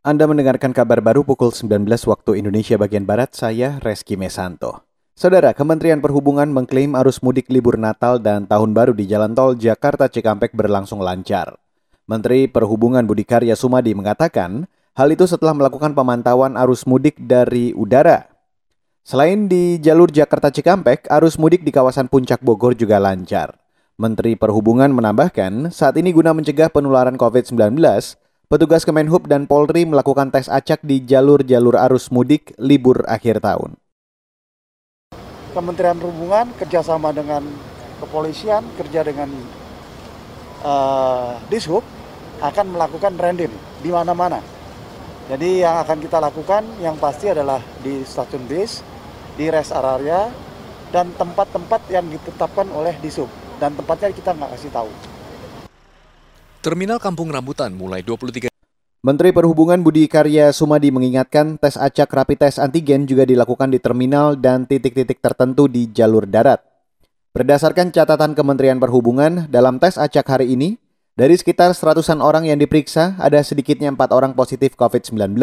Anda mendengarkan kabar baru pukul 19 waktu Indonesia bagian Barat, saya Reski Mesanto. Saudara, Kementerian Perhubungan mengklaim arus mudik libur Natal dan Tahun Baru di Jalan Tol Jakarta Cikampek berlangsung lancar. Menteri Perhubungan Budi Karya Sumadi mengatakan, hal itu setelah melakukan pemantauan arus mudik dari udara. Selain di jalur Jakarta Cikampek, arus mudik di kawasan Puncak Bogor juga lancar. Menteri Perhubungan menambahkan, saat ini guna mencegah penularan COVID-19, Petugas Kemenhub dan Polri melakukan tes acak di jalur-jalur arus mudik libur akhir tahun. Kementerian Perhubungan kerjasama dengan kepolisian, kerja dengan uh, Dishub akan melakukan random di mana-mana. Jadi yang akan kita lakukan yang pasti adalah di stasiun bis, di rest area, dan tempat-tempat yang ditetapkan oleh Dishub. Dan tempatnya kita nggak kasih tahu. Terminal Kampung Rambutan mulai 23 Menteri Perhubungan Budi Karya Sumadi mengingatkan tes acak rapi tes antigen juga dilakukan di terminal dan titik-titik tertentu di jalur darat. Berdasarkan catatan Kementerian Perhubungan, dalam tes acak hari ini, dari sekitar seratusan orang yang diperiksa, ada sedikitnya empat orang positif COVID-19.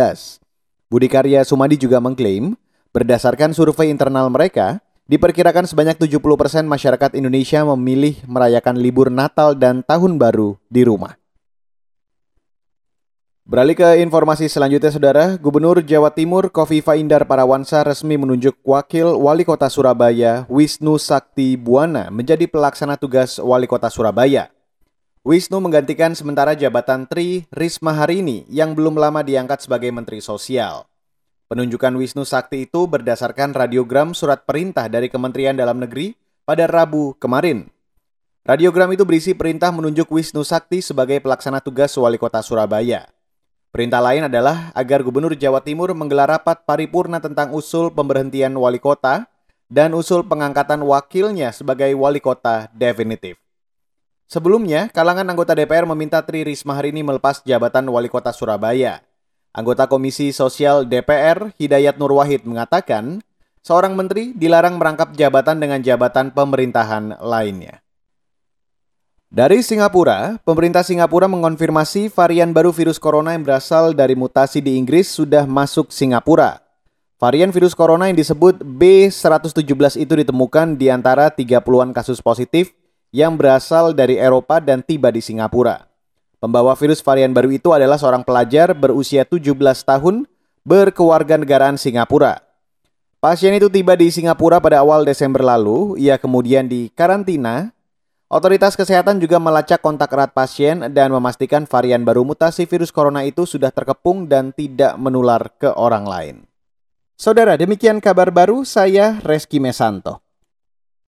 Budi Karya Sumadi juga mengklaim, berdasarkan survei internal mereka, diperkirakan sebanyak 70% masyarakat Indonesia memilih merayakan libur Natal dan Tahun Baru di rumah. Beralih ke informasi selanjutnya, Saudara. Gubernur Jawa Timur Kofifa Indar Parawansa resmi menunjuk Wakil Wali Kota Surabaya, Wisnu Sakti Buana, menjadi pelaksana tugas Wali Kota Surabaya. Wisnu menggantikan sementara jabatan Tri Risma Harini yang belum lama diangkat sebagai Menteri Sosial. Penunjukan Wisnu Sakti itu berdasarkan radiogram surat perintah dari Kementerian Dalam Negeri pada Rabu kemarin. Radiogram itu berisi perintah menunjuk Wisnu Sakti sebagai pelaksana tugas Wali Kota Surabaya. Perintah lain adalah agar Gubernur Jawa Timur menggelar rapat paripurna tentang usul pemberhentian wali kota dan usul pengangkatan wakilnya sebagai wali kota definitif. Sebelumnya, kalangan anggota DPR meminta Tri Risma hari ini melepas jabatan wali kota Surabaya. Anggota Komisi Sosial DPR, Hidayat Nur Wahid, mengatakan seorang menteri dilarang merangkap jabatan dengan jabatan pemerintahan lainnya. Dari Singapura, pemerintah Singapura mengonfirmasi varian baru virus corona yang berasal dari mutasi di Inggris sudah masuk Singapura. Varian virus corona yang disebut B117 itu ditemukan di antara 30-an kasus positif yang berasal dari Eropa dan tiba di Singapura. Pembawa virus varian baru itu adalah seorang pelajar berusia 17 tahun berkewarganegaraan Singapura. Pasien itu tiba di Singapura pada awal Desember lalu, ia kemudian dikarantina Otoritas kesehatan juga melacak kontak erat pasien dan memastikan varian baru mutasi virus corona itu sudah terkepung dan tidak menular ke orang lain. Saudara, demikian kabar baru saya Reski Mesanto.